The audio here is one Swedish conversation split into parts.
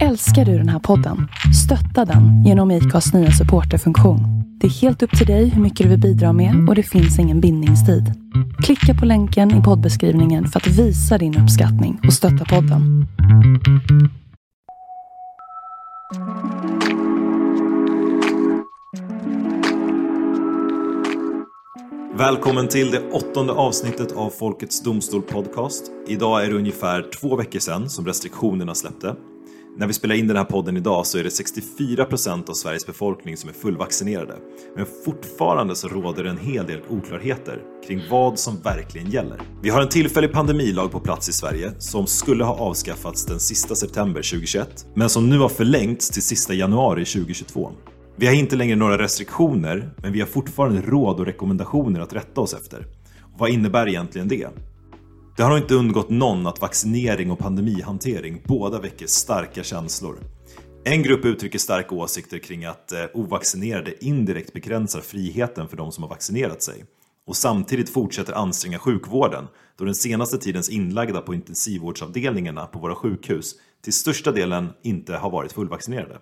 Älskar du den här podden? Stötta den genom IKAs nya supporterfunktion. Det är helt upp till dig hur mycket du vill bidra med och det finns ingen bindningstid. Klicka på länken i poddbeskrivningen för att visa din uppskattning och stötta podden. Välkommen till det åttonde avsnittet av Folkets Domstol Podcast. Idag är det ungefär två veckor sedan som restriktionerna släppte. När vi spelar in den här podden idag så är det 64% av Sveriges befolkning som är fullvaccinerade. Men fortfarande så råder det en hel del oklarheter kring vad som verkligen gäller. Vi har en tillfällig pandemilag på plats i Sverige som skulle ha avskaffats den sista september 2021 men som nu har förlängts till sista januari 2022. Vi har inte längre några restriktioner, men vi har fortfarande råd och rekommendationer att rätta oss efter. vad innebär egentligen det? Det har inte undgått någon att vaccinering och pandemihantering båda väcker starka känslor. En grupp uttrycker starka åsikter kring att eh, ovaccinerade indirekt begränsar friheten för de som har vaccinerat sig och samtidigt fortsätter anstränga sjukvården då den senaste tidens inlagda på intensivvårdsavdelningarna på våra sjukhus till största delen inte har varit fullvaccinerade.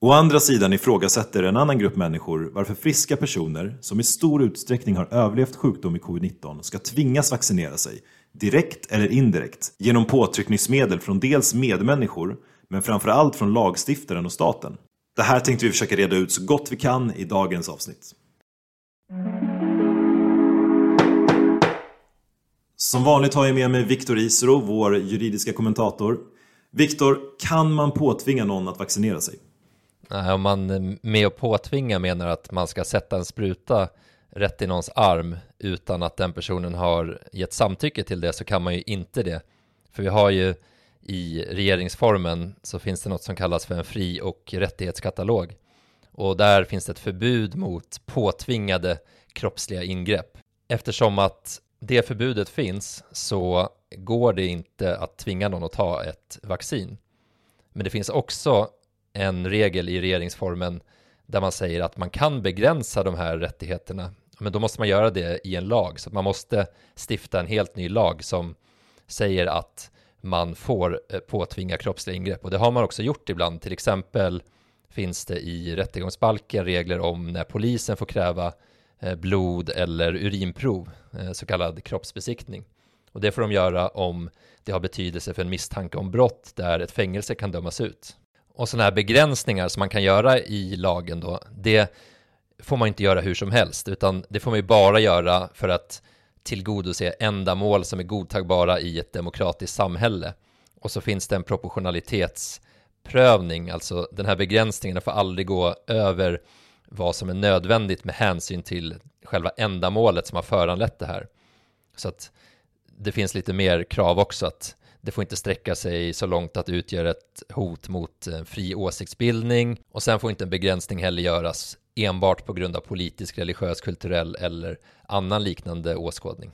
Å andra sidan ifrågasätter en annan grupp människor varför friska personer som i stor utsträckning har överlevt sjukdom i covid-19 ska tvingas vaccinera sig, direkt eller indirekt, genom påtryckningsmedel från dels medmänniskor, men framförallt från lagstiftaren och staten. Det här tänkte vi försöka reda ut så gott vi kan i dagens avsnitt. Som vanligt har jag med mig Viktor Isro, vår juridiska kommentator. Viktor, kan man påtvinga någon att vaccinera sig? Nej, om man eh, med att påtvinga menar att man ska sätta en spruta rätt i någons arm utan att den personen har gett samtycke till det så kan man ju inte det. För vi har ju i regeringsformen så finns det något som kallas för en fri och rättighetskatalog. Och där finns det ett förbud mot påtvingade kroppsliga ingrepp. Eftersom att det förbudet finns så går det inte att tvinga någon att ta ett vaccin. Men det finns också en regel i regeringsformen där man säger att man kan begränsa de här rättigheterna. Men då måste man göra det i en lag, så man måste stifta en helt ny lag som säger att man får eh, påtvinga kroppsliga ingrepp. Och det har man också gjort ibland. Till exempel finns det i rättegångsbalken regler om när polisen får kräva eh, blod eller urinprov, eh, så kallad kroppsbesiktning. Och det får de göra om det har betydelse för en misstanke om brott där ett fängelse kan dömas ut och sådana här begränsningar som man kan göra i lagen då, det får man inte göra hur som helst, utan det får man ju bara göra för att tillgodose ändamål som är godtagbara i ett demokratiskt samhälle. Och så finns det en proportionalitetsprövning, alltså den här begränsningen får aldrig gå över vad som är nödvändigt med hänsyn till själva ändamålet som har föranlett det här. Så att det finns lite mer krav också att det får inte sträcka sig så långt att det utgör ett hot mot fri åsiktsbildning och sen får inte en begränsning heller göras enbart på grund av politisk, religiös, kulturell eller annan liknande åskådning.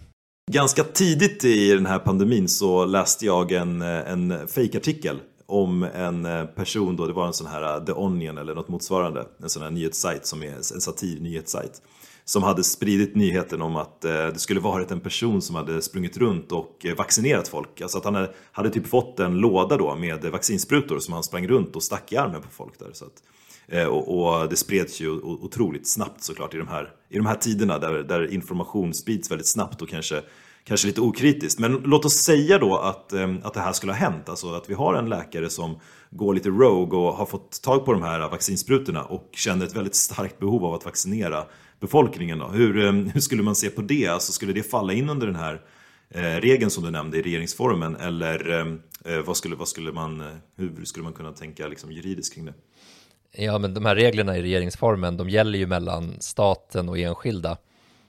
Ganska tidigt i den här pandemin så läste jag en, en fejkartikel om en person då, det var en sån här uh, The Onion eller något motsvarande, en sån här nyhetssajt som är en satir nyhetssajt som hade spridit nyheten om att uh, det skulle varit en person som hade sprungit runt och vaccinerat folk. Alltså att han hade, hade typ fått en låda då med vaccinsprutor som han sprang runt och stack i armen på folk där. Så att, eh, Eh, och, och, det spreds ju otroligt snabbt såklart i de här, i de här tiderna där, där information sprids väldigt snabbt och kanske kanske lite okritiskt. Men låt oss säga då att, eh, att det här skulle ha hänt. Alltså att vi har en läkare som går lite rogue och har fått tag på de här vaccinsprutorna och känner ett väldigt starkt behov av att vaccinera befolkningen. Då. Hur, eh, hur skulle man se på det? Alltså, skulle det falla in under den här regeln som du nämnde i regeringsformen? Eller vad, skulle, vad skulle man, hur skulle man kunna tänka liksom, juridiskt kring det? Ja, men de här reglerna i regeringsformen, de gäller ju mellan staten och enskilda.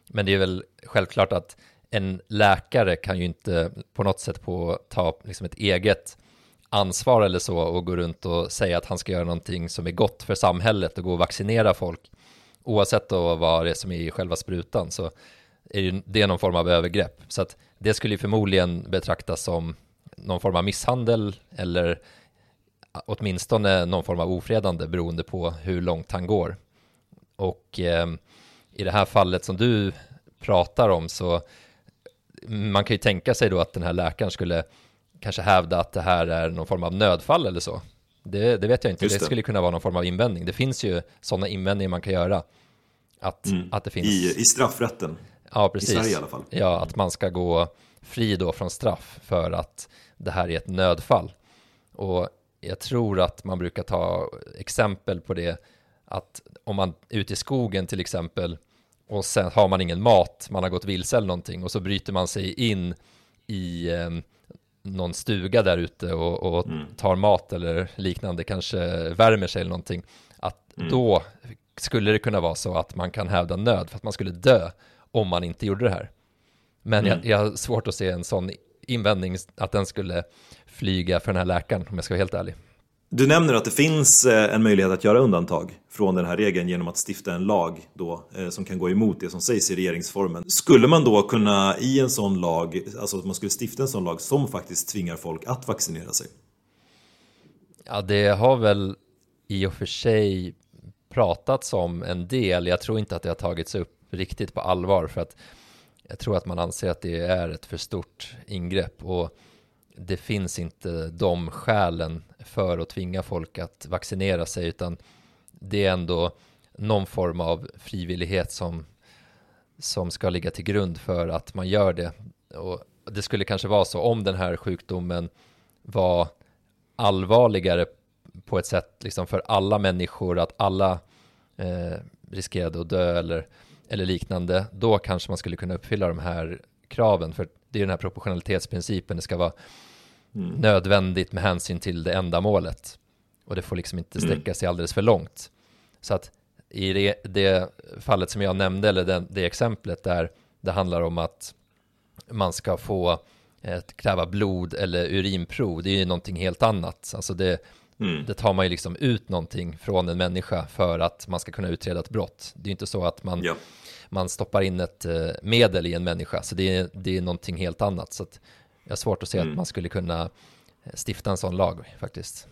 Men det är väl självklart att en läkare kan ju inte på något sätt på ta liksom ett eget ansvar eller så och gå runt och säga att han ska göra någonting som är gott för samhället och gå och vaccinera folk oavsett då vad det är som är i själva sprutan så är det någon form av övergrepp. Så att det skulle ju förmodligen betraktas som någon form av misshandel eller åtminstone någon form av ofredande beroende på hur långt han går. Och eh, i det här fallet som du pratar om så man kan ju tänka sig då att den här läkaren skulle kanske hävda att det här är någon form av nödfall eller så. Det, det vet jag inte, det. det. skulle kunna vara någon form av invändning. Det finns ju sådana invändningar man kan göra. Att, mm. att det finns... I, I straffrätten? Ja, precis. I Sverige i alla fall. Ja, att man ska gå fri då från straff för att det här är ett nödfall. Och jag tror att man brukar ta exempel på det att om man är ute i skogen till exempel och sen har man ingen mat, man har gått vilse eller någonting och så bryter man sig in i eh, någon stuga där ute och, och mm. tar mat eller liknande, kanske värmer sig eller någonting, att mm. då skulle det kunna vara så att man kan hävda nöd för att man skulle dö om man inte gjorde det här. Men mm. jag, jag har svårt att se en sån invändning att den skulle flyga för den här läkaren om jag ska vara helt ärlig. Du nämner att det finns eh, en möjlighet att göra undantag från den här regeln genom att stifta en lag då, eh, som kan gå emot det som sägs i regeringsformen. Skulle man då kunna i en sån lag, alltså att man skulle stifta en sån lag som faktiskt tvingar folk att vaccinera sig? Ja, det har väl i och för sig pratats om en del. Jag tror inte att det har tagits upp riktigt på allvar för att jag tror att man anser att det är ett för stort ingrepp och det finns inte de skälen för att tvinga folk att vaccinera sig utan det är ändå någon form av frivillighet som, som ska ligga till grund för att man gör det. Och det skulle kanske vara så om den här sjukdomen var allvarligare på ett sätt liksom för alla människor, att alla eh, riskerade att dö eller, eller liknande, då kanske man skulle kunna uppfylla de här kraven. För det är den här proportionalitetsprincipen, det ska vara mm. nödvändigt med hänsyn till det ändamålet. Och det får liksom inte mm. sträcka sig alldeles för långt. Så att i det, det fallet som jag nämnde, eller det, det exemplet där det handlar om att man ska få eh, kräva blod eller urinprov, det är ju någonting helt annat. Alltså det, mm. det tar man ju liksom ut någonting från en människa för att man ska kunna utreda ett brott. Det är ju inte så att man, ja. man stoppar in ett eh, medel i en människa, så det är, det är någonting helt annat. Så att jag har svårt att se mm. att man skulle kunna eh, stifta en sån lag faktiskt.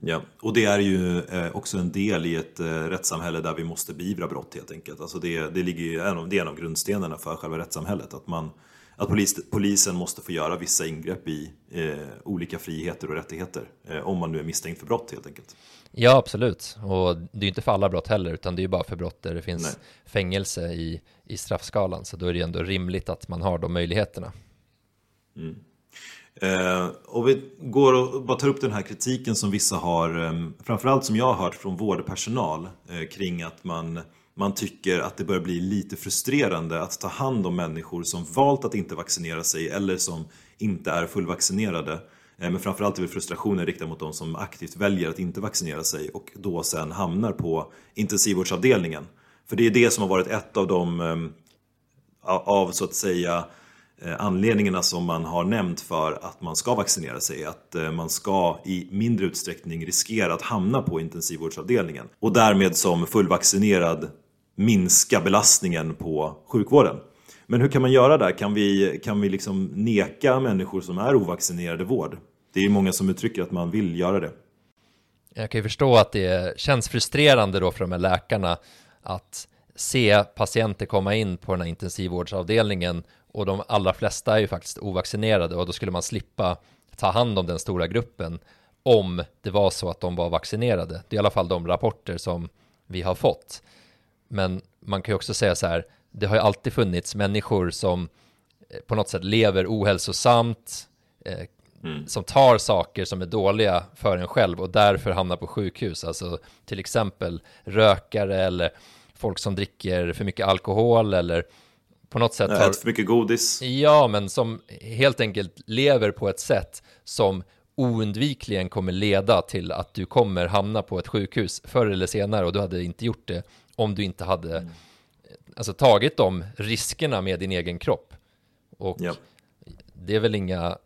Ja, och det är ju eh, också en del i ett rättssamhälle där vi måste beivra brott helt enkelt. Alltså det, det, ligger ju, det är en av grundstenarna för själva rättssamhället. Att, man, att polis, polisen måste få göra vissa ingrepp i eh, olika friheter och rättigheter. Eh, om man nu är misstänkt för brott helt enkelt. Ja, absolut. Och det är ju inte för alla brott heller, utan det är ju bara för brott där det finns Nej. fängelse i, i straffskalan. Så då är det ju ändå rimligt att man har de möjligheterna. Mm. Eh, och vi går och bara tar upp den här kritiken som vissa har, eh, framförallt som jag har hört från vårdpersonal eh, kring att man, man tycker att det börjar bli lite frustrerande att ta hand om människor som valt att inte vaccinera sig eller som inte är fullvaccinerade. Eh, men framförallt är väl frustrationen riktad mot de som aktivt väljer att inte vaccinera sig och då sen hamnar på intensivvårdsavdelningen. För det är det som har varit ett av de, eh, av så att säga, eh, anledningarna som man har nämnt för att man ska vaccinera sig att man ska i mindre utsträckning riskera att hamna på intensivvårdsavdelningen och därmed som fullvaccinerad minska belastningen på sjukvården. Men hur kan man göra där? Kan vi, kan vi liksom neka människor som är ovaccinerade vård? Det är många som uttrycker att man vill göra det. Jag kan ju förstå att det känns frustrerande då för de här läkarna att se patienter komma in på den här intensivvårdsavdelningen och de allra flesta är ju faktiskt ovaccinerade och då skulle man slippa ta hand om den stora gruppen om det var så att de var vaccinerade. Det är i alla fall de rapporter som vi har fått. Men man kan ju också säga så här, det har ju alltid funnits människor som eh, på något sätt lever ohälsosamt, eh, mm. som tar saker som är dåliga för en själv och därför hamnar på sjukhus. Alltså till exempel rökare eller folk som dricker för mycket alkohol eller på något sätt har... för mycket godis. Ja, men som helt enkelt lever på ett sätt som oundvikligen kommer leda till att du kommer hamna på ett sjukhus förr eller senare och du hade inte gjort det om du inte hade mm. alltså, tagit de riskerna med din egen kropp. Och ja. det är väl inga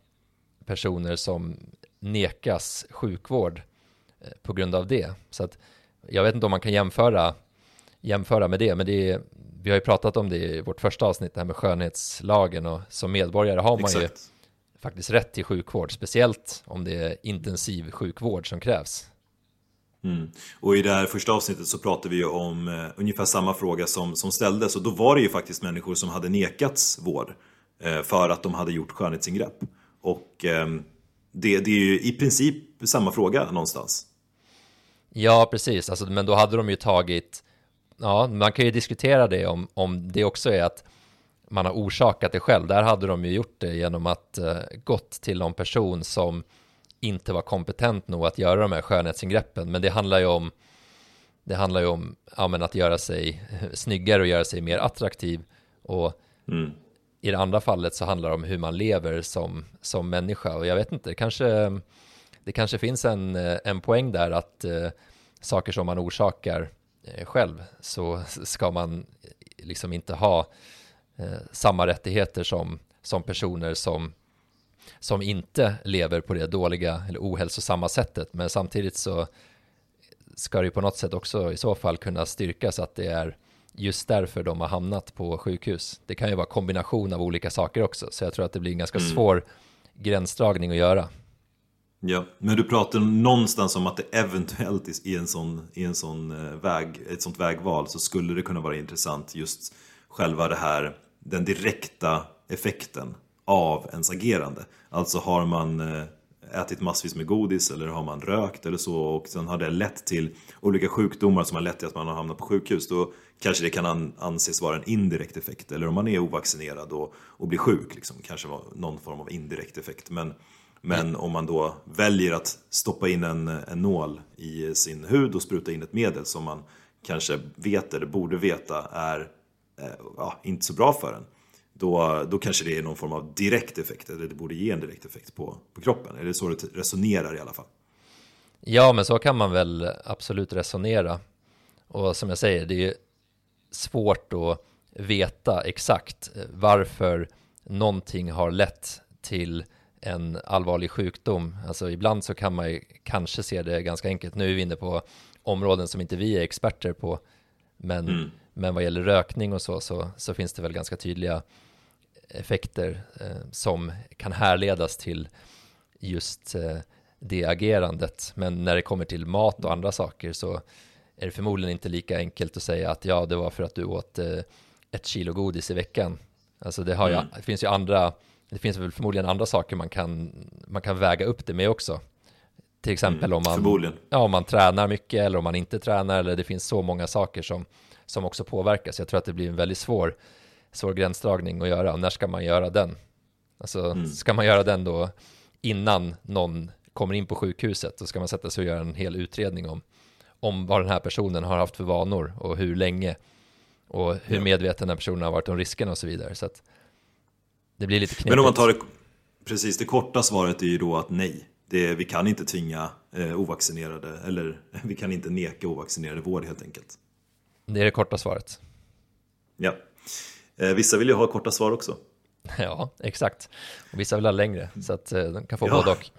personer som nekas sjukvård eh, på grund av det. Så att jag vet inte om man kan jämföra, jämföra med det, men det är, vi har ju pratat om det i vårt första avsnitt, det här med skönhetslagen och som medborgare har man Exakt. ju faktiskt rätt till sjukvård, speciellt om det är intensiv sjukvård som krävs. Mm. Och i det här första avsnittet så pratade vi ju om eh, ungefär samma fråga som, som ställdes och då var det ju faktiskt människor som hade nekats vård eh, för att de hade gjort skönhetsingrepp. Och eh, det, det är ju i princip samma fråga någonstans. Ja, precis, alltså, men då hade de ju tagit, ja, man kan ju diskutera det om, om det också är att man har orsakat det själv. Där hade de ju gjort det genom att eh, gått till någon person som inte var kompetent nog att göra de här skönhetsingreppen. Men det handlar ju om det handlar ju om ja, att göra sig snyggare och göra sig mer attraktiv. Och mm. i det andra fallet så handlar det om hur man lever som, som människa. Och jag vet inte, det kanske, det kanske finns en, en poäng där att eh, saker som man orsakar eh, själv så ska man liksom inte ha eh, samma rättigheter som, som personer som som inte lever på det dåliga eller ohälsosamma sättet. Men samtidigt så ska det ju på något sätt också i så fall kunna styrkas att det är just därför de har hamnat på sjukhus. Det kan ju vara kombination av olika saker också, så jag tror att det blir en ganska mm. svår gränsdragning att göra. Ja, men du pratar någonstans om att det eventuellt i en sån, i en sån eh, väg, ett sånt vägval så skulle det kunna vara intressant just själva det här, den direkta effekten av ens agerande. Alltså har man eh, ätit massvis med godis eller har man rökt eller så och sen har det lett till olika sjukdomar som har lett till att man har hamnat på sjukhus då kanske det kan anses vara en indirekt effekt eller om man är ovaccinerad och, och blir sjuk liksom, kanske någon form av indirekt effekt men, men mm. om man då väljer att stoppa in en, en nål i sin hud och spruta in ett medel som man kanske vet eller borde veta är eh, ja, inte så bra för en då, då kanske det är någon form av direkt effekt, eller det borde ge en direkt effekt på, på kroppen. Är det så det resonerar i alla fall? Ja, men så kan man väl absolut resonera. Och som jag säger, det är svårt att veta exakt varför någonting har lett till en allvarlig sjukdom. Alltså ibland så kan man ju kanske se det ganska enkelt. Nu är vi inne på områden som inte vi är experter på. Men, mm. men vad gäller rökning och så, så, så finns det väl ganska tydliga effekter eh, som kan härledas till just eh, det agerandet. Men när det kommer till mat och andra saker så är det förmodligen inte lika enkelt att säga att ja, det var för att du åt eh, ett kilo godis i veckan. Alltså det, har ju, mm. det finns ju andra, det finns väl förmodligen andra saker man kan, man kan väga upp det med också. Till exempel mm, om, man, ja, om man tränar mycket eller om man inte tränar eller det finns så många saker som, som också påverkas. Jag tror att det blir en väldigt svår svår gränsdragning att göra. När ska man göra den? Alltså, mm. ska man göra den då innan någon kommer in på sjukhuset? Då ska man sätta sig och göra en hel utredning om, om vad den här personen har haft för vanor och hur länge och hur ja. medveten den här personen har varit om riskerna och så vidare. Så att det blir lite knepigt. Men om man tar det, precis, det korta svaret är ju då att nej. Det, vi kan inte tvinga eh, ovaccinerade, eller vi kan inte neka ovaccinerade vård helt enkelt. Det är det korta svaret. Ja. Eh, vissa vill ju ha korta svar också. Ja, exakt. Och vissa vill ha längre, så att eh, de kan få ja. både och.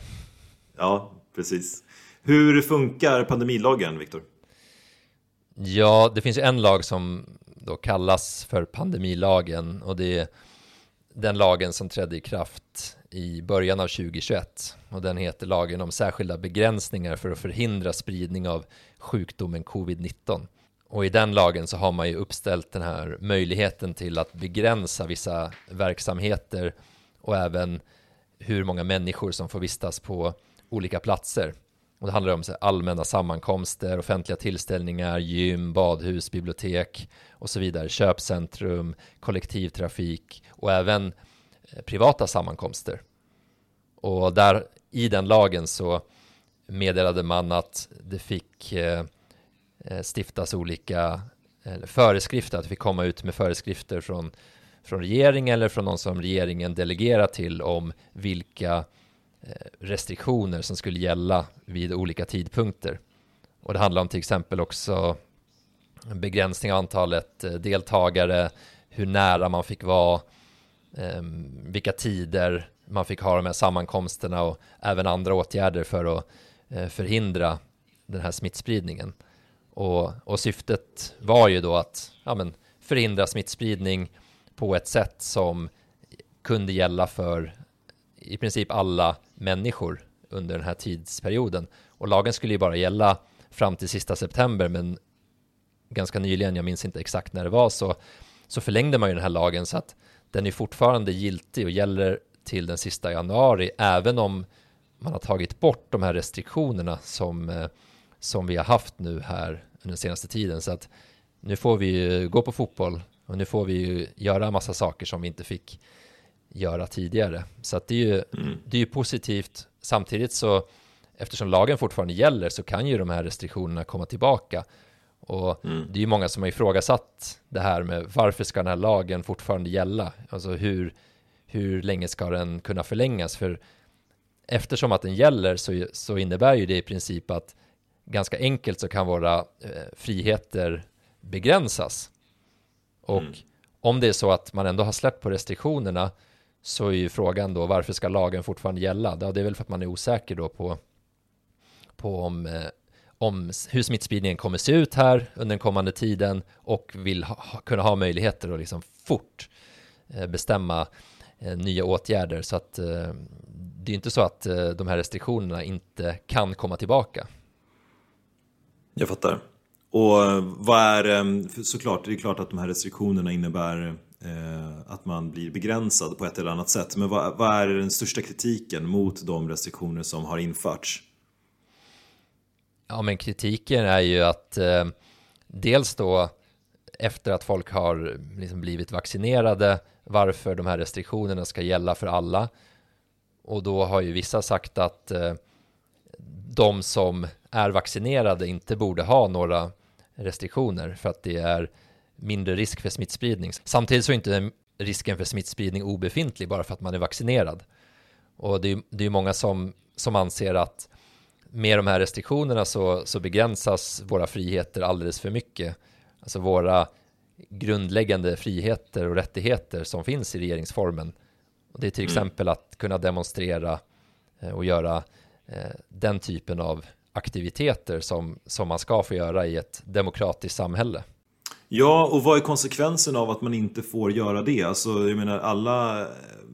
Ja, precis. Hur funkar pandemilagen, Viktor? Ja, det finns ju en lag som då kallas för pandemilagen och det är den lagen som trädde i kraft i början av 2021 och den heter lagen om särskilda begränsningar för att förhindra spridning av sjukdomen covid-19. Och i den lagen så har man ju uppställt den här möjligheten till att begränsa vissa verksamheter och även hur många människor som får vistas på olika platser. Och det handlar om så allmänna sammankomster, offentliga tillställningar, gym, badhus, bibliotek och så vidare, köpcentrum, kollektivtrafik och även eh, privata sammankomster. Och där i den lagen så meddelade man att det fick Eh, Eh, stiftas olika föreskrifter, att vi komma ut med föreskrifter från, från regeringen eller från någon som regeringen delegerar till om vilka eh, restriktioner som skulle gälla vid olika tidpunkter. Och det handlar om till exempel också begränsning av antalet eh, deltagare, hur nära man fick vara, ehm, vilka tider man fick ha de här sammankomsterna och även andra åtgärder för att förhindra den här smittspridningen. Och, och syftet var ju då att ja, men, förhindra smittspridning på ett sätt som kunde gälla för i princip alla människor under den här tidsperioden. Och lagen skulle ju bara gälla fram till sista september, men ganska nyligen, jag minns inte exakt när det var, så, så förlängde man ju den här lagen så att den är fortfarande giltig och gäller till den sista januari, även om man har tagit bort de här restriktionerna som, eh, som vi har haft nu här under den senaste tiden. Så att nu får vi gå på fotboll och nu får vi ju göra massa saker som vi inte fick göra tidigare. Så att det är ju, mm. det är ju positivt. Samtidigt så, eftersom lagen fortfarande gäller så kan ju de här restriktionerna komma tillbaka. Och mm. det är ju många som har ifrågasatt det här med varför ska den här lagen fortfarande gälla? Alltså hur, hur länge ska den kunna förlängas? För eftersom att den gäller så, så innebär ju det i princip att ganska enkelt så kan våra eh, friheter begränsas. Och mm. om det är så att man ändå har släppt på restriktionerna så är ju frågan då varför ska lagen fortfarande gälla? Ja, det är väl för att man är osäker då på, på om, eh, om hur smittspridningen kommer se ut här under den kommande tiden och vill ha, kunna ha möjligheter att liksom fort eh, bestämma eh, nya åtgärder. Så att det är inte så att de här restriktionerna inte kan komma tillbaka. Jag fattar. Och eh, vad är, eh, såklart, det är klart att de här restriktionerna innebär eh, att man blir begränsad på ett eller annat sätt. Men vad, vad, är den största kritiken mot de restriktioner som har införts? Ja, men kritiken är ju att eh, dels då efter att folk har liksom blivit vaccinerade varför de här restriktionerna ska gälla för alla. Och då har ju vissa sagt att eh, de som är vaccinerade inte borde ha några restriktioner för att det är mindre risk för smittspridning. Samtidigt så är inte risken för smittspridning obefintlig bara för att man är vaccinerad. Och det är, det är många som, som anser att med de här restriktionerna så, så begränsas våra friheter alldeles för mycket. Alltså våra grundläggande friheter och rättigheter som finns i regeringsformen. Och det är till mm. exempel att kunna demonstrera eh, och göra Eh, den typen av aktiviteter som, som man ska få göra i ett demokratiskt samhälle. Ja, och vad är konsekvensen av att man inte får göra det? Alltså, jag menar, alla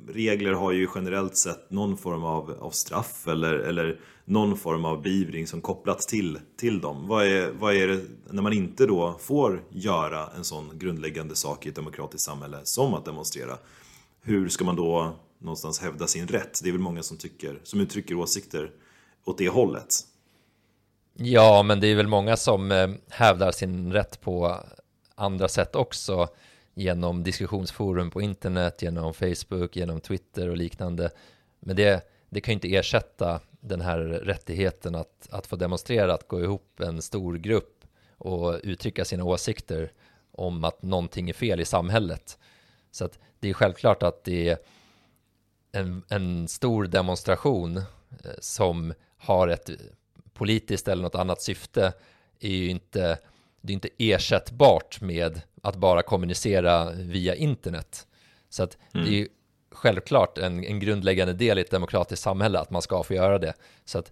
regler har ju generellt sett någon form av, av straff eller, eller någon form av beivring som kopplats till, till dem. Vad är, vad är det när man inte då får göra en sån grundläggande sak i ett demokratiskt samhälle som att demonstrera? Hur ska man då någonstans hävda sin rätt? Det är väl många som, tycker, som uttrycker åsikter åt det hållet. Ja, men det är väl många som eh, hävdar sin rätt på andra sätt också genom diskussionsforum på internet, genom Facebook, genom Twitter och liknande. Men det, det kan ju inte ersätta den här rättigheten att, att få demonstrera, att gå ihop en stor grupp och uttrycka sina åsikter om att någonting är fel i samhället. Så att det är självklart att det är en, en stor demonstration som har ett politiskt eller något annat syfte är ju inte det är inte ersättbart med att bara kommunicera via internet. Så att mm. det är ju självklart en, en grundläggande del i ett demokratiskt samhälle att man ska få göra det. Så att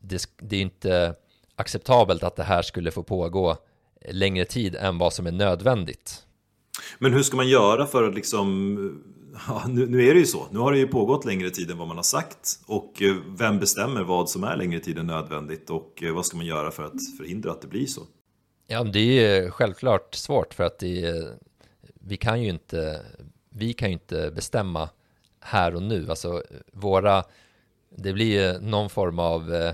det, det är inte acceptabelt att det här skulle få pågå längre tid än vad som är nödvändigt. Men hur ska man göra för att liksom Ja, nu, nu, är det ju så. Nu har det ju pågått längre tid än vad man har sagt. Och eh, vem bestämmer vad som är längre tid än nödvändigt? Och eh, vad ska man göra för att förhindra att det blir så? Ja, det är ju eh, självklart svårt för att det, vi kan ju inte, vi kan ju inte bestämma här och nu. Alltså våra, det blir ju någon form av,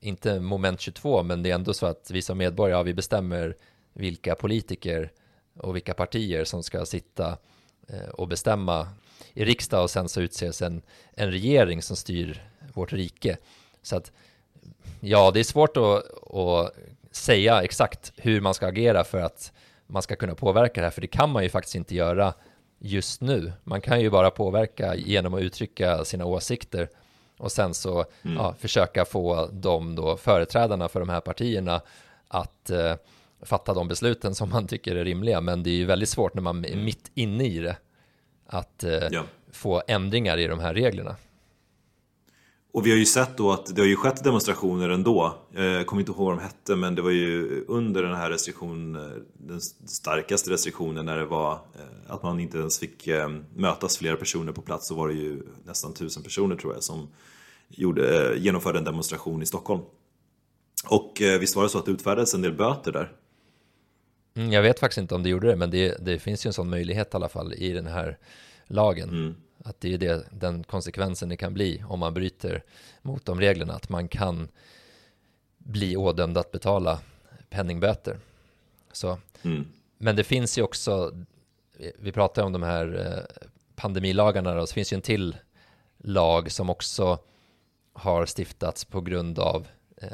inte moment 22, men det är ändå så att vi som medborgare, vi bestämmer vilka politiker och vilka partier som ska sitta och bestämma i riksdag och sen så utses en, en regering som styr vårt rike. Så att ja, det är svårt att, att säga exakt hur man ska agera för att man ska kunna påverka det här, för det kan man ju faktiskt inte göra just nu. Man kan ju bara påverka genom att uttrycka sina åsikter och sen så mm. ja, försöka få de då företrädarna för de här partierna att eh, fatta de besluten som man tycker är rimliga. Men det är ju väldigt svårt när man är mm. mitt inne i det att eh, ja. få ändringar i de här reglerna. Och vi har ju sett då att det har ju skett demonstrationer ändå. Jag kommer inte ihåg vad de hette men det var ju under den här restriktionen, den starkaste restriktionen när det var eh, att man inte ens fick eh, mötas flera personer på plats så var det ju nästan tusen personer tror jag som gjorde, eh, genomförde en demonstration i Stockholm. Och visst var det så att det utfärdades en del böter där? Mm, jag vet faktiskt inte om det gjorde det men det, det finns ju en sån möjlighet i alla fall i den här lagen. Mm. Att det är det, den konsekvensen det kan bli om man bryter mot de reglerna, att man kan bli ådömd att betala penningböter. Så, mm. Men det finns ju också, vi pratar om de här eh, pandemilagarna, och så finns ju en till lag som också har stiftats på grund av eh,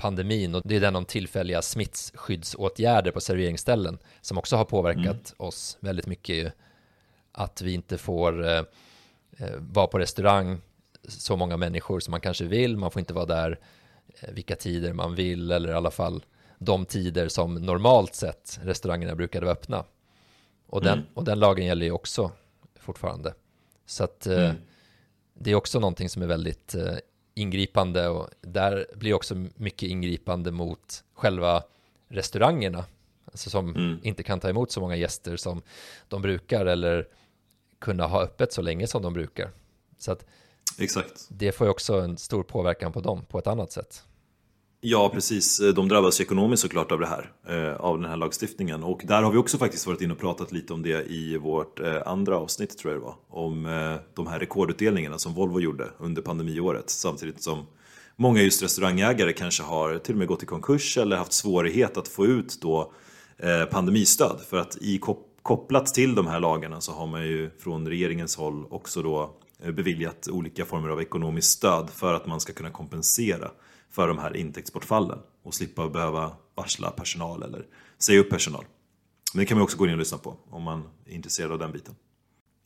pandemin och det är den om tillfälliga smittskyddsåtgärder på serveringsställen som också har påverkat mm. oss väldigt mycket. Att vi inte får eh, eh, vara på restaurang så många människor som man kanske vill, man får inte vara där eh, vilka tider man vill eller i alla fall de tider som normalt sett restaurangerna brukade vara öppna. Och den, mm. och den lagen gäller ju också fortfarande. Så att eh, mm. det är också någonting som är väldigt eh, ingripande och där blir också mycket ingripande mot själva restaurangerna. Alltså som mm. inte kan ta emot så många gäster som de brukar eller kunna ha öppet så länge som de brukar. Så att Exakt. det får ju också en stor påverkan på dem på ett annat sätt. Ja, precis. Eh, de drabbas ekonomiskt såklart av det här, eh, av den här lagstiftningen. Och där har vi också faktiskt varit inne och pratat lite om det i vårt eh, andra avsnitt, tror jag det var. Om de här rekordutdelningarna som Volvo gjorde under pandemiåret. Samtidigt som många just restaurangägare kanske har till och med gått i konkurs eller haft svårighet att få ut då pandemistöd. För att i kopplat till de här lagarna så har man ju från regeringens håll också då beviljat olika former av ekonomiskt stöd för att man ska kunna kompensera för de här intäktsbortfallen och slippa behöva varsla personal eller säga upp personal. Men det kan man också gå in och lyssna på om man är intresserad av den biten.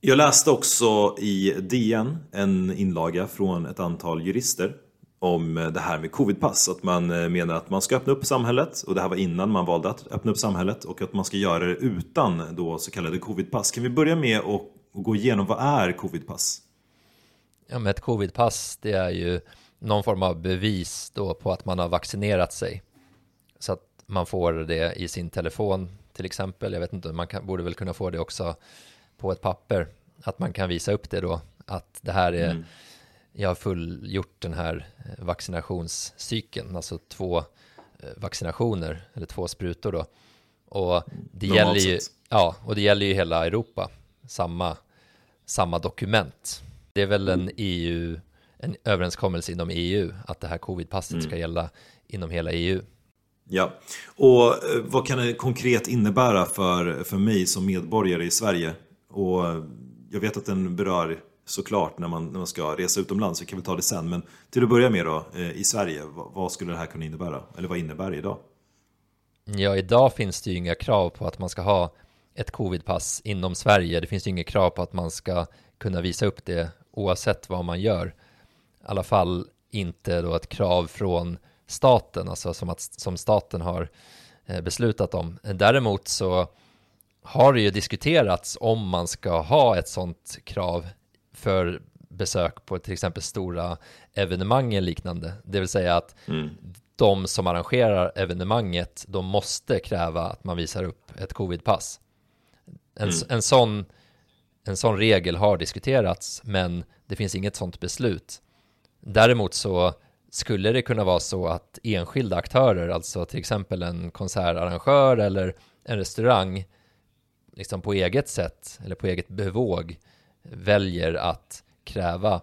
Jag läste också i DN en inlaga från ett antal jurister om det här med covidpass. Att man eh, menar att man ska öppna upp samhället och det här var innan man valde att öppna upp samhället och att man ska göra det utan då så kallade covidpass. Kan vi börja med att gå igenom vad är covidpass? Ja, men ett covidpass det är ju någon form av bevis då på att man har vaccinerat sig. Så att man får det i sin telefon till exempel. Jag vet inte, man kan, borde väl kunna få det också på ett papper. Att man kan visa upp det då, att det här är, mm. jag har fullgjort den här eh, vaccinationscykeln, alltså två eh, vaccinationer, eller två sprutor då. Och det, gäller ju, ja, och det gäller ju hela Europa, samma, samma dokument. Det är väl en EU en överenskommelse inom EU att det här covidpasset mm. ska gälla inom hela EU. Ja, och eh, vad kan det konkret innebära för, för mig som medborgare i Sverige? Och jag vet att den berör såklart när man, när man ska resa utomlands, vi kan väl ta det sen. Men till att börja med då, eh, i Sverige, vad, vad skulle det här kunna innebära? Eller vad innebär det idag? Ja, idag finns det ju inga krav på att man ska ha ett covidpass inom Sverige. Det finns ju inga krav på att man ska kunna visa upp det oavsett vad man gör i alla fall inte då ett krav från staten, alltså som, att, som staten har eh, beslutat om. Däremot så har det ju diskuterats om man ska ha ett sådant krav för besök på till exempel stora evenemang eller liknande. Det vill säga att mm. de som arrangerar evenemanget, de måste kräva att man visar upp ett covidpass. En, mm. en, sån, en sån regel har diskuterats, men det finns inget sånt beslut. Däremot så skulle det kunna vara så att enskilda aktörer, alltså till exempel en konsertarrangör eller en restaurang, liksom på eget sätt eller på eget bevåg väljer att kräva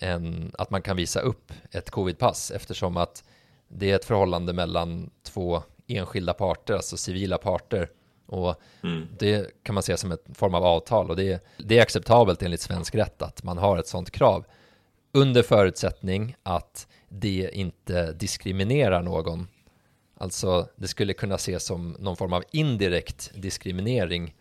en, att man kan visa upp ett covidpass eftersom att det är ett förhållande mellan två enskilda parter, alltså civila parter. Och mm. det kan man se som en form av avtal och det, det är acceptabelt enligt svensk rätt att man har ett sådant krav under förutsättning att det inte diskriminerar någon. Alltså det skulle kunna ses som någon form av indirekt diskriminering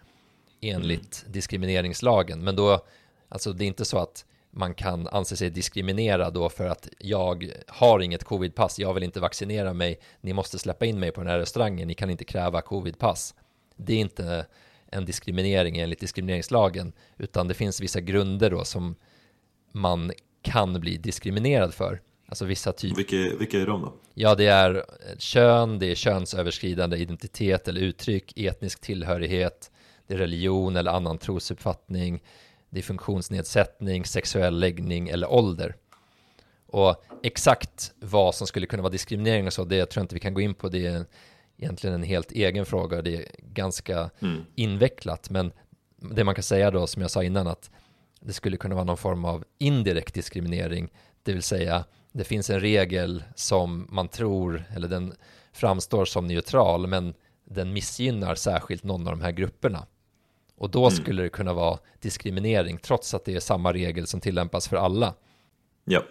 enligt mm. diskrimineringslagen. Men då, alltså det är inte så att man kan anse sig diskriminerad då för att jag har inget covidpass, jag vill inte vaccinera mig, ni måste släppa in mig på den här restaurangen, ni kan inte kräva covidpass. Det är inte en diskriminering enligt diskrimineringslagen, utan det finns vissa grunder då som man kan bli diskriminerad för. Alltså vissa typer. Vilka, vilka är de då? Ja, det är kön, det är könsöverskridande identitet eller uttryck, etnisk tillhörighet, det är religion eller annan trosuppfattning, det är funktionsnedsättning, sexuell läggning eller ålder. Och exakt vad som skulle kunna vara diskriminering och så, det tror jag inte vi kan gå in på. Det är egentligen en helt egen fråga. Det är ganska mm. invecklat. Men det man kan säga då, som jag sa innan, att det skulle kunna vara någon form av indirekt diskriminering, det vill säga det finns en regel som man tror, eller den framstår som neutral, men den missgynnar särskilt någon av de här grupperna. Och då mm. skulle det kunna vara diskriminering, trots att det är samma regel som tillämpas för alla. Ja,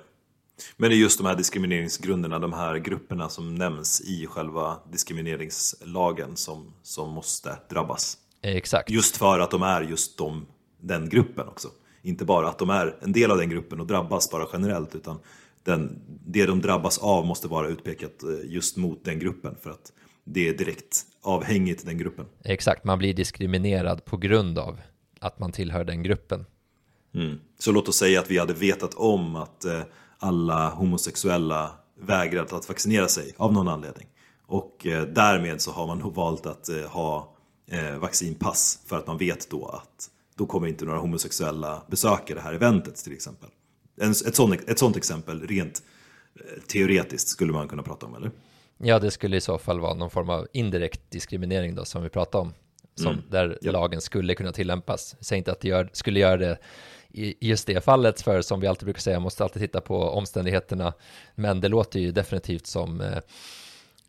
men det är just de här diskrimineringsgrunderna, de här grupperna som nämns i själva diskrimineringslagen som, som måste drabbas. Exakt. Just för att de är just de, den gruppen också. Inte bara att de är en del av den gruppen och drabbas bara generellt, utan den, det de drabbas av måste vara utpekat eh, just mot den gruppen för att det är direkt avhängigt den gruppen. Exakt, man blir diskriminerad på grund av att man tillhör den gruppen. Mm. Så låt oss säga att vi hade vetat om att eh, alla homosexuella vägrat att vaccinera sig av någon anledning. Och eh, därmed så har man valt att ha vaccinpass för att man vet då att då kommer inte några homosexuella besöka det här eventet till exempel. Ett sånt, ett sånt exempel, rent eh, teoretiskt, skulle man kunna prata om, eller? Ja, det skulle i så fall vara någon form av indirekt diskriminering då, som vi pratade om. Som mm. Där ja. lagen skulle kunna tillämpas. Säg inte att det gör, skulle göra det i just det fallet, för som vi alltid brukar säga, måste alltid titta på omständigheterna. Men det låter ju definitivt som eh,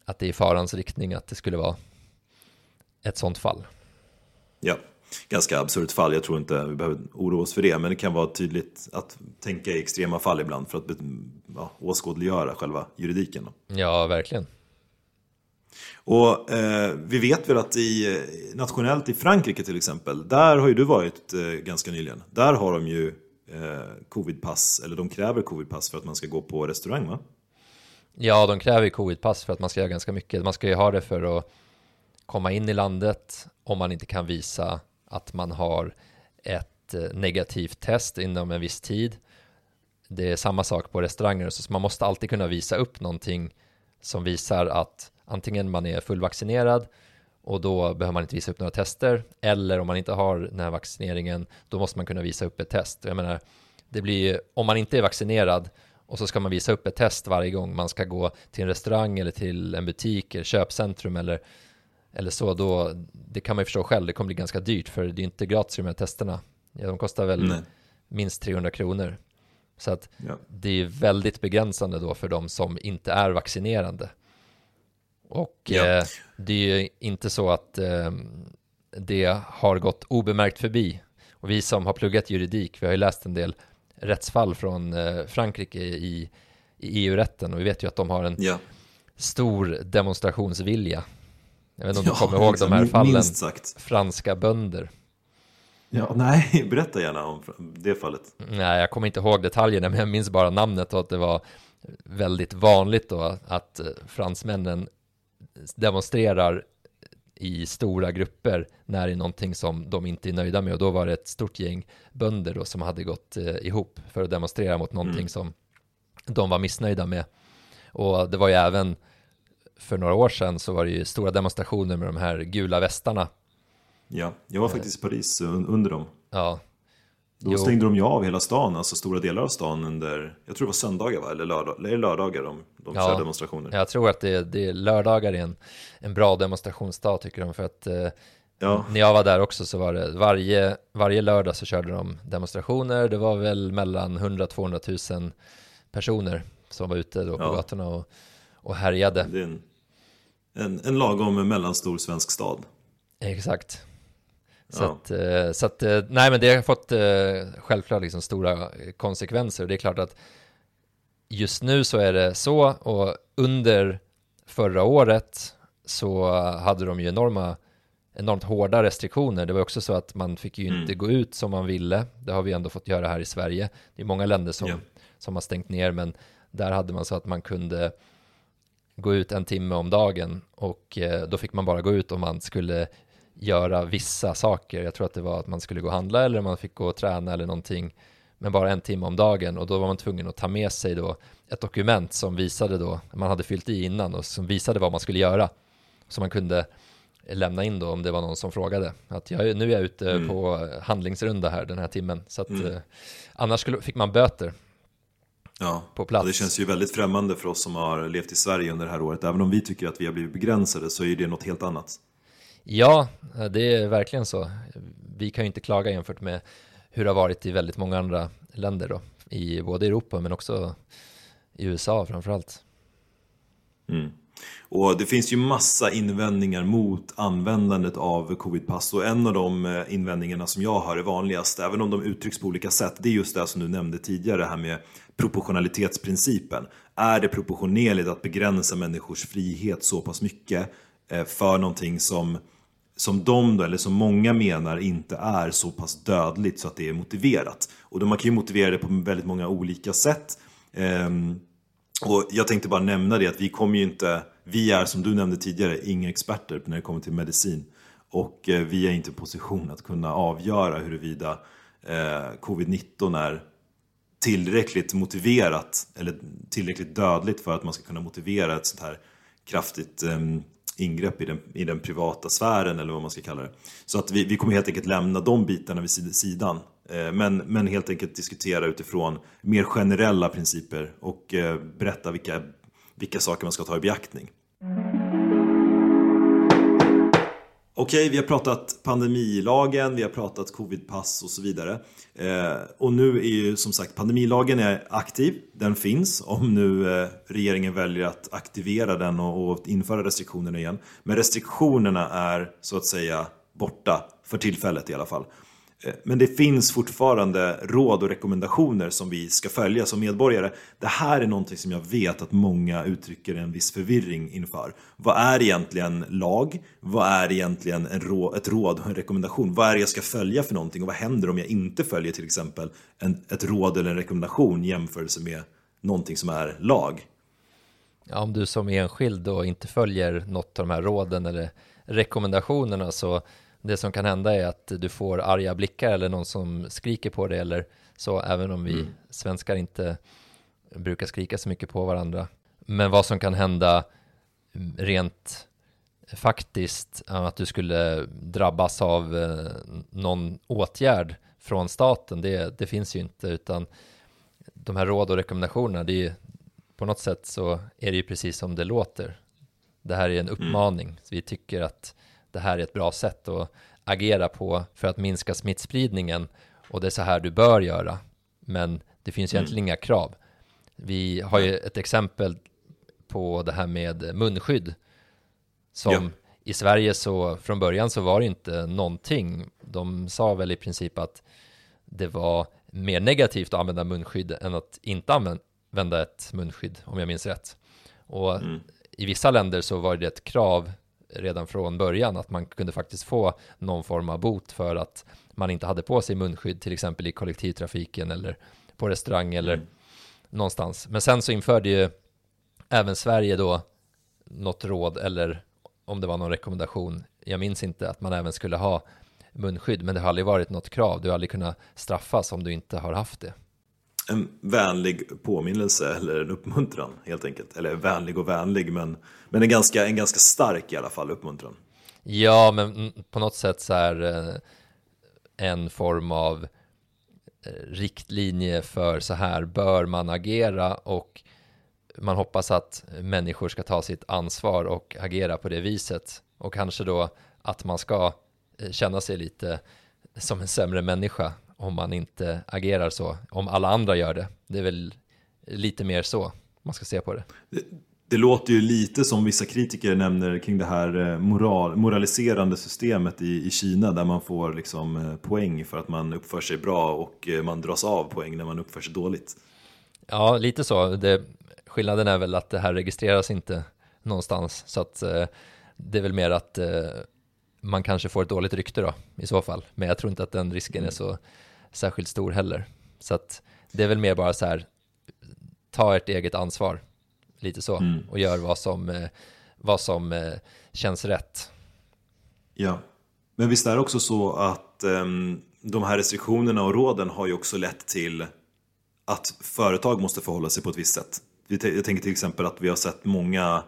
att det är i farans riktning att det skulle vara ett sånt fall. Ja, ganska absurt fall. Jag tror inte vi behöver oroa oss för det. Men det kan vara tydligt att tänka i extrema fall ibland för att ja, åskådliggöra själva juridiken. Ja, verkligen. Och eh, vi vet väl att i, nationellt i Frankrike till exempel, där har ju du varit eh, ganska nyligen. Där har de ju eh, covidpass, eller de kräver covidpass för att man ska gå på restaurang va? Ja, de kräver covidpass för att man ska göra ganska mycket. Man ska ju ha det för att komma in i landet om man inte kan visa att man har ett eh, negativt test inom en viss tid. Det är samma sak på restauranger, så man måste alltid kunna visa upp någonting som visar att antingen man är fullvaccinerad och då behöver man inte visa upp några tester eller om man inte har den här vaccineringen då måste man kunna visa upp ett test. Jag menar, det blir om man inte är vaccinerad och så ska man visa upp ett test varje gång man ska gå till en restaurang eller till en butik eller köpcentrum eller eller så, då, det kan man ju förstå själv, det kommer bli ganska dyrt för det är inte gratis de här testerna. Ja, de kostar väl Nej. minst 300 kronor. Så att ja. det är väldigt begränsande då för de som inte är vaccinerande. Och ja. eh, det är ju inte så att eh, det har gått obemärkt förbi. Och vi som har pluggat juridik, vi har ju läst en del rättsfall från eh, Frankrike i, i EU-rätten och vi vet ju att de har en ja. stor demonstrationsvilja jag vet inte om du kommer ihåg de här fallen, franska bönder. Ja, nej, berätta gärna om det fallet. Nej, jag kommer inte ihåg detaljerna, men jag minns bara namnet och att det var väldigt vanligt då att eh, fransmännen demonstrerar i stora grupper när det är någonting som de inte är nöjda med och då var det ett stort gäng bönder då som hade gått eh, ihop för att demonstrera mot någonting mm. som de var missnöjda med. Och det var ju även för några år sedan så var det ju stora demonstrationer med de här gula västarna. Ja, jag var faktiskt i Paris under dem. Ja. Då jo. stängde de ju av hela stan, alltså stora delar av stan under, jag tror det var söndagar va? Eller, lördag, eller lördagar de, de ja, kör demonstrationer. Jag tror att det, det lördagar är en, en bra demonstrationsdag tycker de för att eh, ja. när jag var där också så var det varje, varje lördag så körde de demonstrationer. Det var väl mellan 100-200 000 personer som var ute då på ja. gatorna och, och härjade. Det är en en, en lagom mellanstor svensk stad. Exakt. Så, ja. att, eh, så att, eh, nej men det har fått eh, självklart liksom stora konsekvenser. Det är klart att just nu så är det så och under förra året så hade de ju enorma enormt hårda restriktioner. Det var också så att man fick ju mm. inte gå ut som man ville. Det har vi ändå fått göra här i Sverige. Det är många länder som, ja. som har stängt ner, men där hade man så att man kunde gå ut en timme om dagen och eh, då fick man bara gå ut om man skulle göra vissa saker. Jag tror att det var att man skulle gå och handla eller man fick gå och träna eller någonting. Men bara en timme om dagen och då var man tvungen att ta med sig då ett dokument som visade då, man hade fyllt i innan och som visade vad man skulle göra. Så man kunde lämna in då om det var någon som frågade. Att jag, nu är jag ute mm. på handlingsrunda här den här timmen. Så att mm. eh, annars skulle, fick man böter. Ja, på plats. det känns ju väldigt främmande för oss som har levt i Sverige under det här året. Även om vi tycker att vi har blivit begränsade så är det något helt annat. Ja, det är verkligen så. Vi kan ju inte klaga jämfört med hur det har varit i väldigt många andra länder då, i både Europa men också i USA framförallt. Mm. Och det finns ju massa invändningar mot användandet av covidpass och en av de eh, invändningarna som jag hör är vanligast, även om de uttrycks på olika sätt, det är just det som du nämnde tidigare, det här med proportionalitetsprincipen. Är det proportionerligt att begränsa människors frihet så pass mycket eh, för någonting som, som de, då, eller som många menar, inte är så pass dödligt så att det är motiverat? Och då man kan ju motivera det på väldigt många olika sätt. Ehm, och jag tänkte bara nämna det att vi kommer ju inte, vi är som du nämnde tidigare, inga experter när det kommer till medicin. Och eh, vi är inte i position att kunna avgöra huruvida eh, covid-19 är tillräckligt motiverat eller tillräckligt dödligt för att man ska kunna motivera ett sånt här kraftigt eh, ingrepp i den, i den privata sfären eller vad man ska kalla det. Så att vi, vi kommer helt enkelt lämna de bitarna vid sidan Eh, men, men helt enkelt diskutera utifrån mer generella principer och eh, berätta vilka, vilka saker man ska ta i beaktning. Okej, vi har pratat pandemilagen, vi har pratat covidpass och så vidare. Eh, och nu är ju som sagt pandemilagen är aktiv, den finns om nu eh, regeringen väljer att aktivera den och, och införa restriktionerna igen. Men restriktionerna är så att säga borta, för tillfället i alla fall. Eh, men det finns fortfarande råd och rekommendationer som vi ska följa som medborgare. Det här är någonting som jag vet att många uttrycker en viss förvirring inför. Vad är egentligen lag? Vad är egentligen en råd, ett råd och en rekommendation? Vad är det jag ska följa för någonting och vad händer om jag inte följer till exempel en, ett råd eller en rekommendation i jämförelse med någonting som är lag? Ja, om du som enskild då inte följer något av de här råden eller rekommendationerna så det som kan hända är att du får arga blickar eller någon som skriker på dig eller så, även om vi mm. svenskar inte brukar skrika så mycket på varandra. Men vad som kan hända rent faktiskt, att du skulle drabbas av eh, någon åtgärd från staten, det, det finns ju inte, utan de här råd och rekommendationerna, det är på något sätt så är det ju precis som det låter. Det här är en mm. uppmaning, vi tycker att det här är ett bra sätt att agera på för att minska smittspridningen och det är så här du bör göra. Men det finns mm. egentligen inga krav. Vi har ju ett exempel på det här med munskydd som ja. i Sverige så från början så var det inte någonting. De sa väl i princip att det var mer negativt att använda munskydd än att inte använda ett munskydd om jag minns rätt. Och mm. i vissa länder så var det ett krav redan från början att man kunde faktiskt få någon form av bot för att man inte hade på sig munskydd till exempel i kollektivtrafiken eller på restaurang eller mm. någonstans. Men sen så införde ju även Sverige då något råd eller om det var någon rekommendation. Jag minns inte att man även skulle ha munskydd, men det har aldrig varit något krav. Du har aldrig kunnat straffas om du inte har haft det en vänlig påminnelse eller en uppmuntran helt enkelt. Eller vänlig och vänlig men, men en, ganska, en ganska stark i alla fall uppmuntran. Ja, men på något sätt så är eh, en form av eh, riktlinje för så här bör man agera och man hoppas att människor ska ta sitt ansvar och agera på det viset och kanske då att man ska eh, känna sig lite som en sämre människa om man inte agerar så, om alla andra gör det. Det är väl lite mer så man ska se på det. Det, det låter ju lite som vissa kritiker nämner kring det här eh, moral, moraliserande systemet i, i Kina där man får liksom eh, poäng för att man uppför sig bra och eh, man dras av poäng när man uppför sig dåligt. Ja, lite så. Det, skillnaden är väl att det här registreras inte någonstans så att det är väl mer att man kanske får ett dåligt rykte då i så fall. Men jag tror inte att den risken är mm. så särskilt stor heller. Så att det är väl mer bara så här, ta ert eget ansvar, lite så, mm. och gör vad som, eh, vad som eh, känns rätt. Ja, men visst är det också så att um, de här restriktionerna och råden har ju också lett till att företag måste förhålla sig på ett visst sätt. Jag tänker till exempel att vi har sett många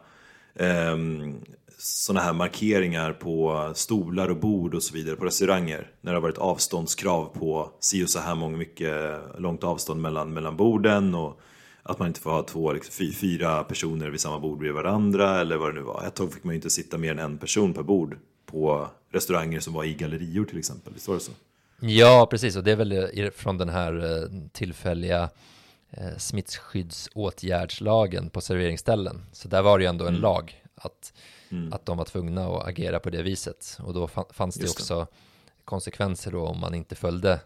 um, sådana här markeringar på stolar och bord och så vidare på restauranger. När det har varit avståndskrav på si och så här många mycket långt avstånd mellan, mellan borden och att man inte får ha två, liksom, fyra personer vid samma bord bredvid varandra eller vad det nu var. Ett tag fick man ju inte sitta mer än en person per bord på restauranger som var i gallerior till exempel. Visst var det så? Ja, precis, och det är väl från den här eh, tillfälliga eh, smittskyddsåtgärdslagen på serveringsställen. Så där var det ju ändå en mm. lag att, mm. att de var tvungna att agera på det viset. Och då fanns det Just också det. konsekvenser då om man inte följde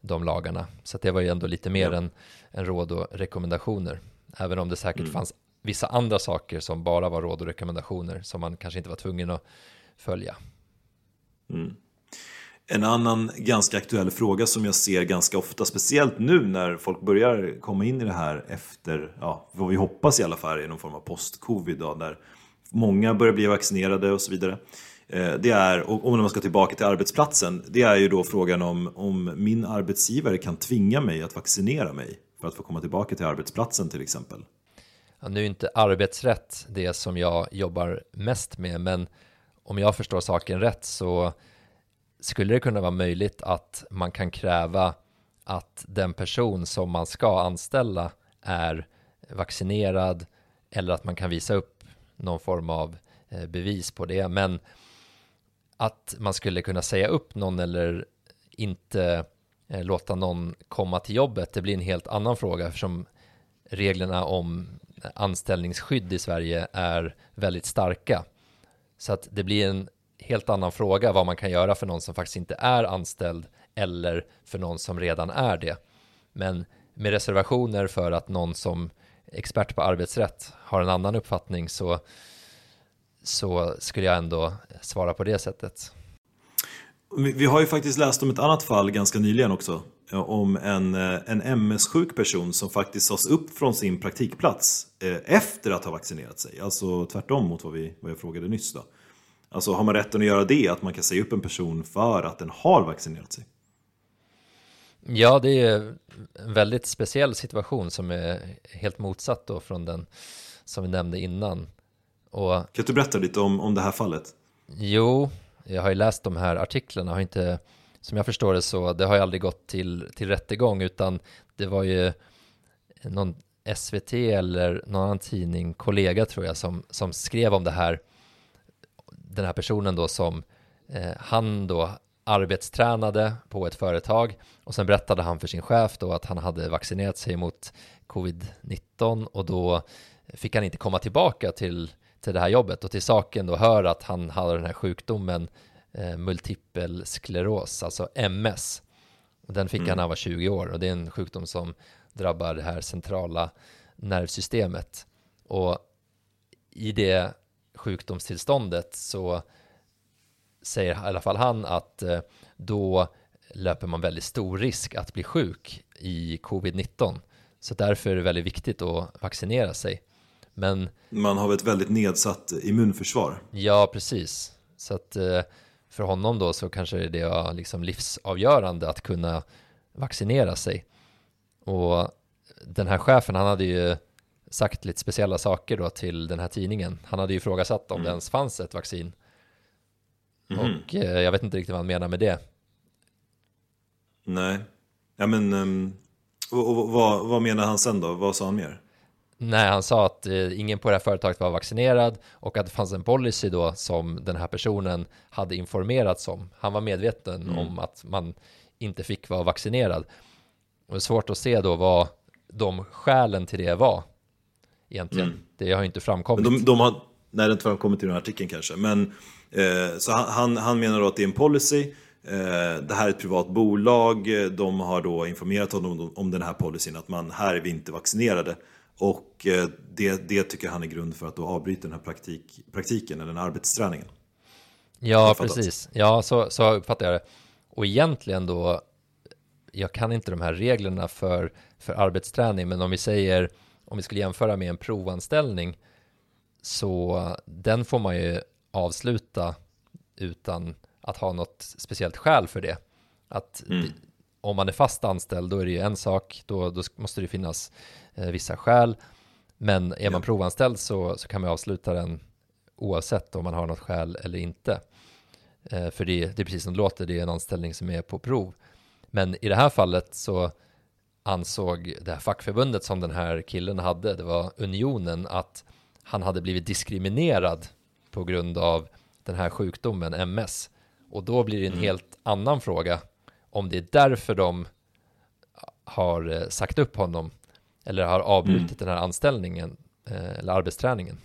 de lagarna. Så det var ju ändå lite mer ja. än, än råd och rekommendationer. Även om det säkert mm. fanns vissa andra saker som bara var råd och rekommendationer som man kanske inte var tvungen att följa. Mm. En annan ganska aktuell fråga som jag ser ganska ofta, speciellt nu när folk börjar komma in i det här efter, ja, vad vi hoppas i alla fall är någon form av post-covid där många börjar bli vaccinerade och så vidare. Eh, det är, och om man ska tillbaka till arbetsplatsen, det är ju då frågan om, om min arbetsgivare kan tvinga mig att vaccinera mig för att få komma tillbaka till arbetsplatsen till exempel. Ja, nu är inte arbetsrätt det som jag jobbar mest med, men om jag förstår saken rätt så skulle det kunna vara möjligt att man kan kräva att den person som man ska anställa är vaccinerad eller att man kan visa upp någon form av eh, bevis på det. Men att man skulle kunna säga upp någon eller inte eh, låta någon komma till jobbet, det blir en helt annan fråga eftersom reglerna om anställningsskydd i Sverige är väldigt starka. Så att det blir en helt annan fråga vad man kan göra för någon som faktiskt inte är anställd eller för någon som redan är det. Men med reservationer för att någon som expert på arbetsrätt har en annan uppfattning så, så skulle jag ändå svara på det sättet. Vi har ju faktiskt läst om ett annat fall ganska nyligen också om en, eh, en MS-sjuk person som faktiskt sades upp från sin praktikplats eh, efter att ha vaccinerat sig. Alltså tvärtom mot vad, vi, vad jag frågade nyss. Då. Alltså har man rätten att göra det, att man kan säga upp en person för att den har vaccinerat sig? Ja, det är en väldigt speciell situation som är helt motsatt då från den som vi nämnde innan. Och, kan du berätta lite om, om det här fallet? Jo, jag har ju läst de här artiklarna, har inte, som jag förstår det så, det har ju aldrig gått till, till rättegång utan det var ju någon SVT eller någon annan tidning, kollega tror jag, som, som skrev om det här den här personen då som eh, han då arbetstränade på ett företag och sen berättade han för sin chef då att han hade vaccinerat sig mot covid-19 och då fick han inte komma tillbaka till, till det här jobbet och till saken då hör att han hade den här sjukdomen eh, multipel skleros, alltså MS. Den fick mm. han när han var 20 år och det är en sjukdom som drabbar det här centrala nervsystemet. Och i det sjukdomstillståndet så säger i alla fall han att eh, då löper man väldigt stor risk att bli sjuk i covid-19. Så därför är det väldigt viktigt att vaccinera sig. Men man har ett väldigt nedsatt immunförsvar. Ja, precis. Så att eh, för honom då så kanske det var liksom livsavgörande att kunna vaccinera sig. Och den här chefen, han hade ju sagt lite speciella saker då till den här tidningen. Han hade ju ifrågasatt om mm. det ens fanns ett vaccin. Mm. Och eh, jag vet inte riktigt vad han menar med det. Nej, ja men um, och, och, vad, vad menar han sen då? Vad sa han mer? Nej, han sa att eh, ingen på det här företaget var vaccinerad och att det fanns en policy då som den här personen hade informerats om. Han var medveten mm. om att man inte fick vara vaccinerad. Och det är svårt att se då vad de skälen till det var egentligen. Mm. Det har inte framkommit. de, de har, nej, det har inte framkommit i den här artikeln kanske. Men, eh, så han, han menar då att det är en policy. Eh, det här är ett privat bolag. De har då informerat honom om, om den här policyn att man, här är vi inte vaccinerade. Och eh, det, det tycker han är grund för att då avbryta den här praktik, praktiken eller den här arbetsträningen. Ja, precis. Ja, så, så uppfattar jag det. Och egentligen då, jag kan inte de här reglerna för, för arbetsträning, men om vi säger om vi skulle jämföra med en provanställning så den får man ju avsluta utan att ha något speciellt skäl för det. Att mm. om man är fast anställd då är det ju en sak, då, då måste det finnas eh, vissa skäl. Men är man ja. provanställd så, så kan man avsluta den oavsett om man har något skäl eller inte. Eh, för det, det är precis som det låter, det är en anställning som är på prov. Men i det här fallet så ansåg det här fackförbundet som den här killen hade, det var Unionen, att han hade blivit diskriminerad på grund av den här sjukdomen, MS. Och då blir det en mm. helt annan fråga om det är därför de har eh, sagt upp honom eller har avbrutit mm. den här anställningen eh, eller arbetsträningen.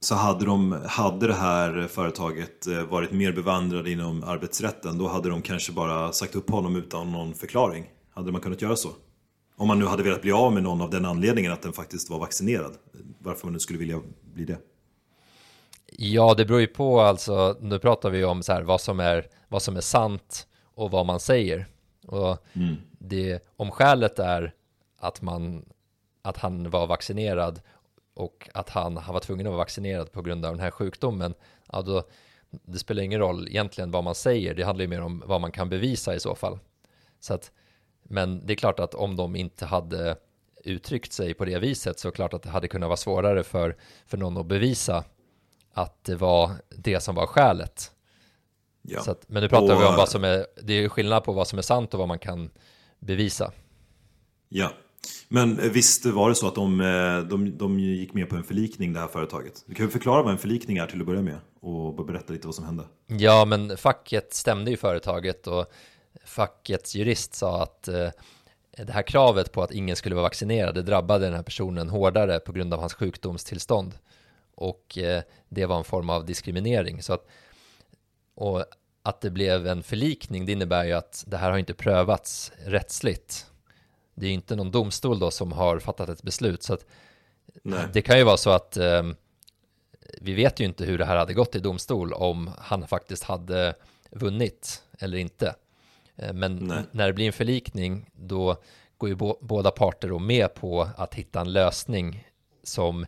Så hade, de, hade det här företaget eh, varit mer bevandrade inom arbetsrätten då hade de kanske bara sagt upp honom utan någon förklaring. Hade man kunnat göra så? Om man nu hade velat bli av med någon av den anledningen att den faktiskt var vaccinerad. Varför man nu skulle vilja bli det. Ja, det beror ju på alltså. Nu pratar vi om så här, vad, som är, vad som är sant och vad man säger. Och mm. det, om skälet är att, man, att han var vaccinerad och att han, var tvungen att vara vaccinerad på grund av den här sjukdomen, ja då, det spelar ingen roll egentligen vad man säger, det handlar ju mer om vad man kan bevisa i så fall. Så att, men det är klart att om de inte hade uttryckt sig på det viset så klart att det hade kunnat vara svårare för, för någon att bevisa att det var det som var skälet. Ja. Att, men nu pratar och, vi om vad som är, det är skillnad på vad som är sant och vad man kan bevisa. Ja, men visst var det så att de, eh, de, de gick med på en förlikning det här företaget? Du kan ju förklara vad en förlikning är till att börja med och berätta lite vad som hände. Ja, men facket stämde ju företaget och fackets jurist sa att eh, det här kravet på att ingen skulle vara vaccinerad det drabbade den här personen hårdare på grund av hans sjukdomstillstånd och eh, det var en form av diskriminering. Så att, och att det blev en förlikning, det innebär ju att det här har inte prövats rättsligt. Det är inte någon domstol då som har fattat ett beslut. Så att Nej. det kan ju vara så att eh, vi vet ju inte hur det här hade gått i domstol om han faktiskt hade vunnit eller inte. Eh, men Nej. när det blir en förlikning då går ju båda parter då med på att hitta en lösning som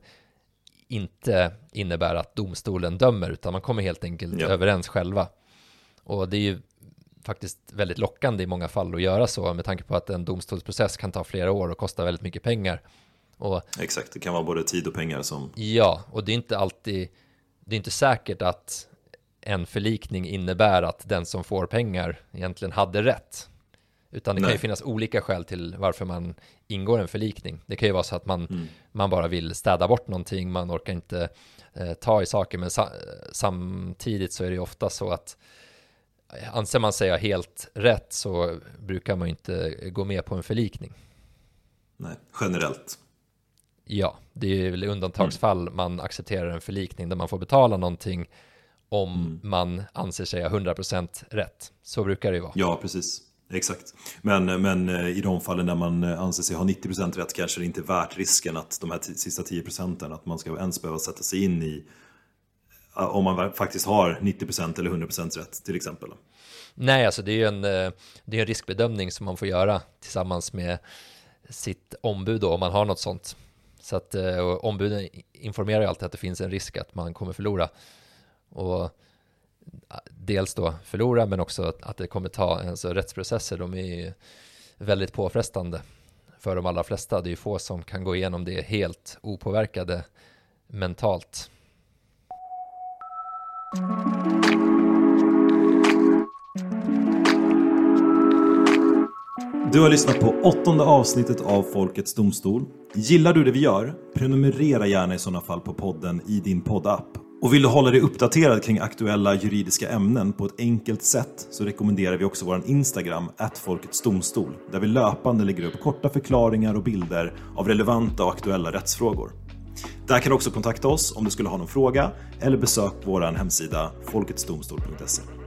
inte innebär att domstolen dömer utan man kommer helt enkelt ja. överens själva. Och det är ju faktiskt väldigt lockande i många fall att göra så med tanke på att en domstolsprocess kan ta flera år och kosta väldigt mycket pengar. Och, Exakt, det kan vara både tid och pengar som... Ja, och det är inte alltid, det är inte säkert att en förlikning innebär att den som får pengar egentligen hade rätt. Utan det Nej. kan ju finnas olika skäl till varför man ingår en förlikning. Det kan ju vara så att man, mm. man bara vill städa bort någonting, man orkar inte eh, ta i saker, men sa samtidigt så är det ju ofta så att eh, anser man sig ha helt rätt så brukar man ju inte gå med på en förlikning. Nej, generellt. Ja, det är väl i undantagsfall mm. man accepterar en förlikning där man får betala någonting om mm. man anser sig ha 100% rätt. Så brukar det ju vara. Ja, precis. Exakt. Men, men eh, i de fallen där man eh, anser sig ha 90% rätt kanske det inte är värt risken att de här sista 10% att man ska ens behöva sätta sig in i om man faktiskt har 90% eller 100% rätt till exempel. Nej, alltså det är ju en, eh, det är en riskbedömning som man får göra tillsammans med sitt ombud då, om man har något sånt. Så att ombuden informerar ju alltid att det finns en risk att man kommer förlora. Och dels då förlora men också att det kommer ta, alltså rättsprocesser de är ju väldigt påfrestande för de allra flesta. Det är ju få som kan gå igenom det helt opåverkade mentalt. Du har lyssnat på åttonde avsnittet av Folkets Domstol. Gillar du det vi gör? Prenumerera gärna i sådana fall på podden i din poddapp och vill du hålla dig uppdaterad kring aktuella juridiska ämnen på ett enkelt sätt så rekommenderar vi också vår Instagram, @folketsdomstol, där vi löpande lägger upp korta förklaringar och bilder av relevanta och aktuella rättsfrågor. Där kan du också kontakta oss om du skulle ha någon fråga eller besök vår hemsida folketsdomstol.se.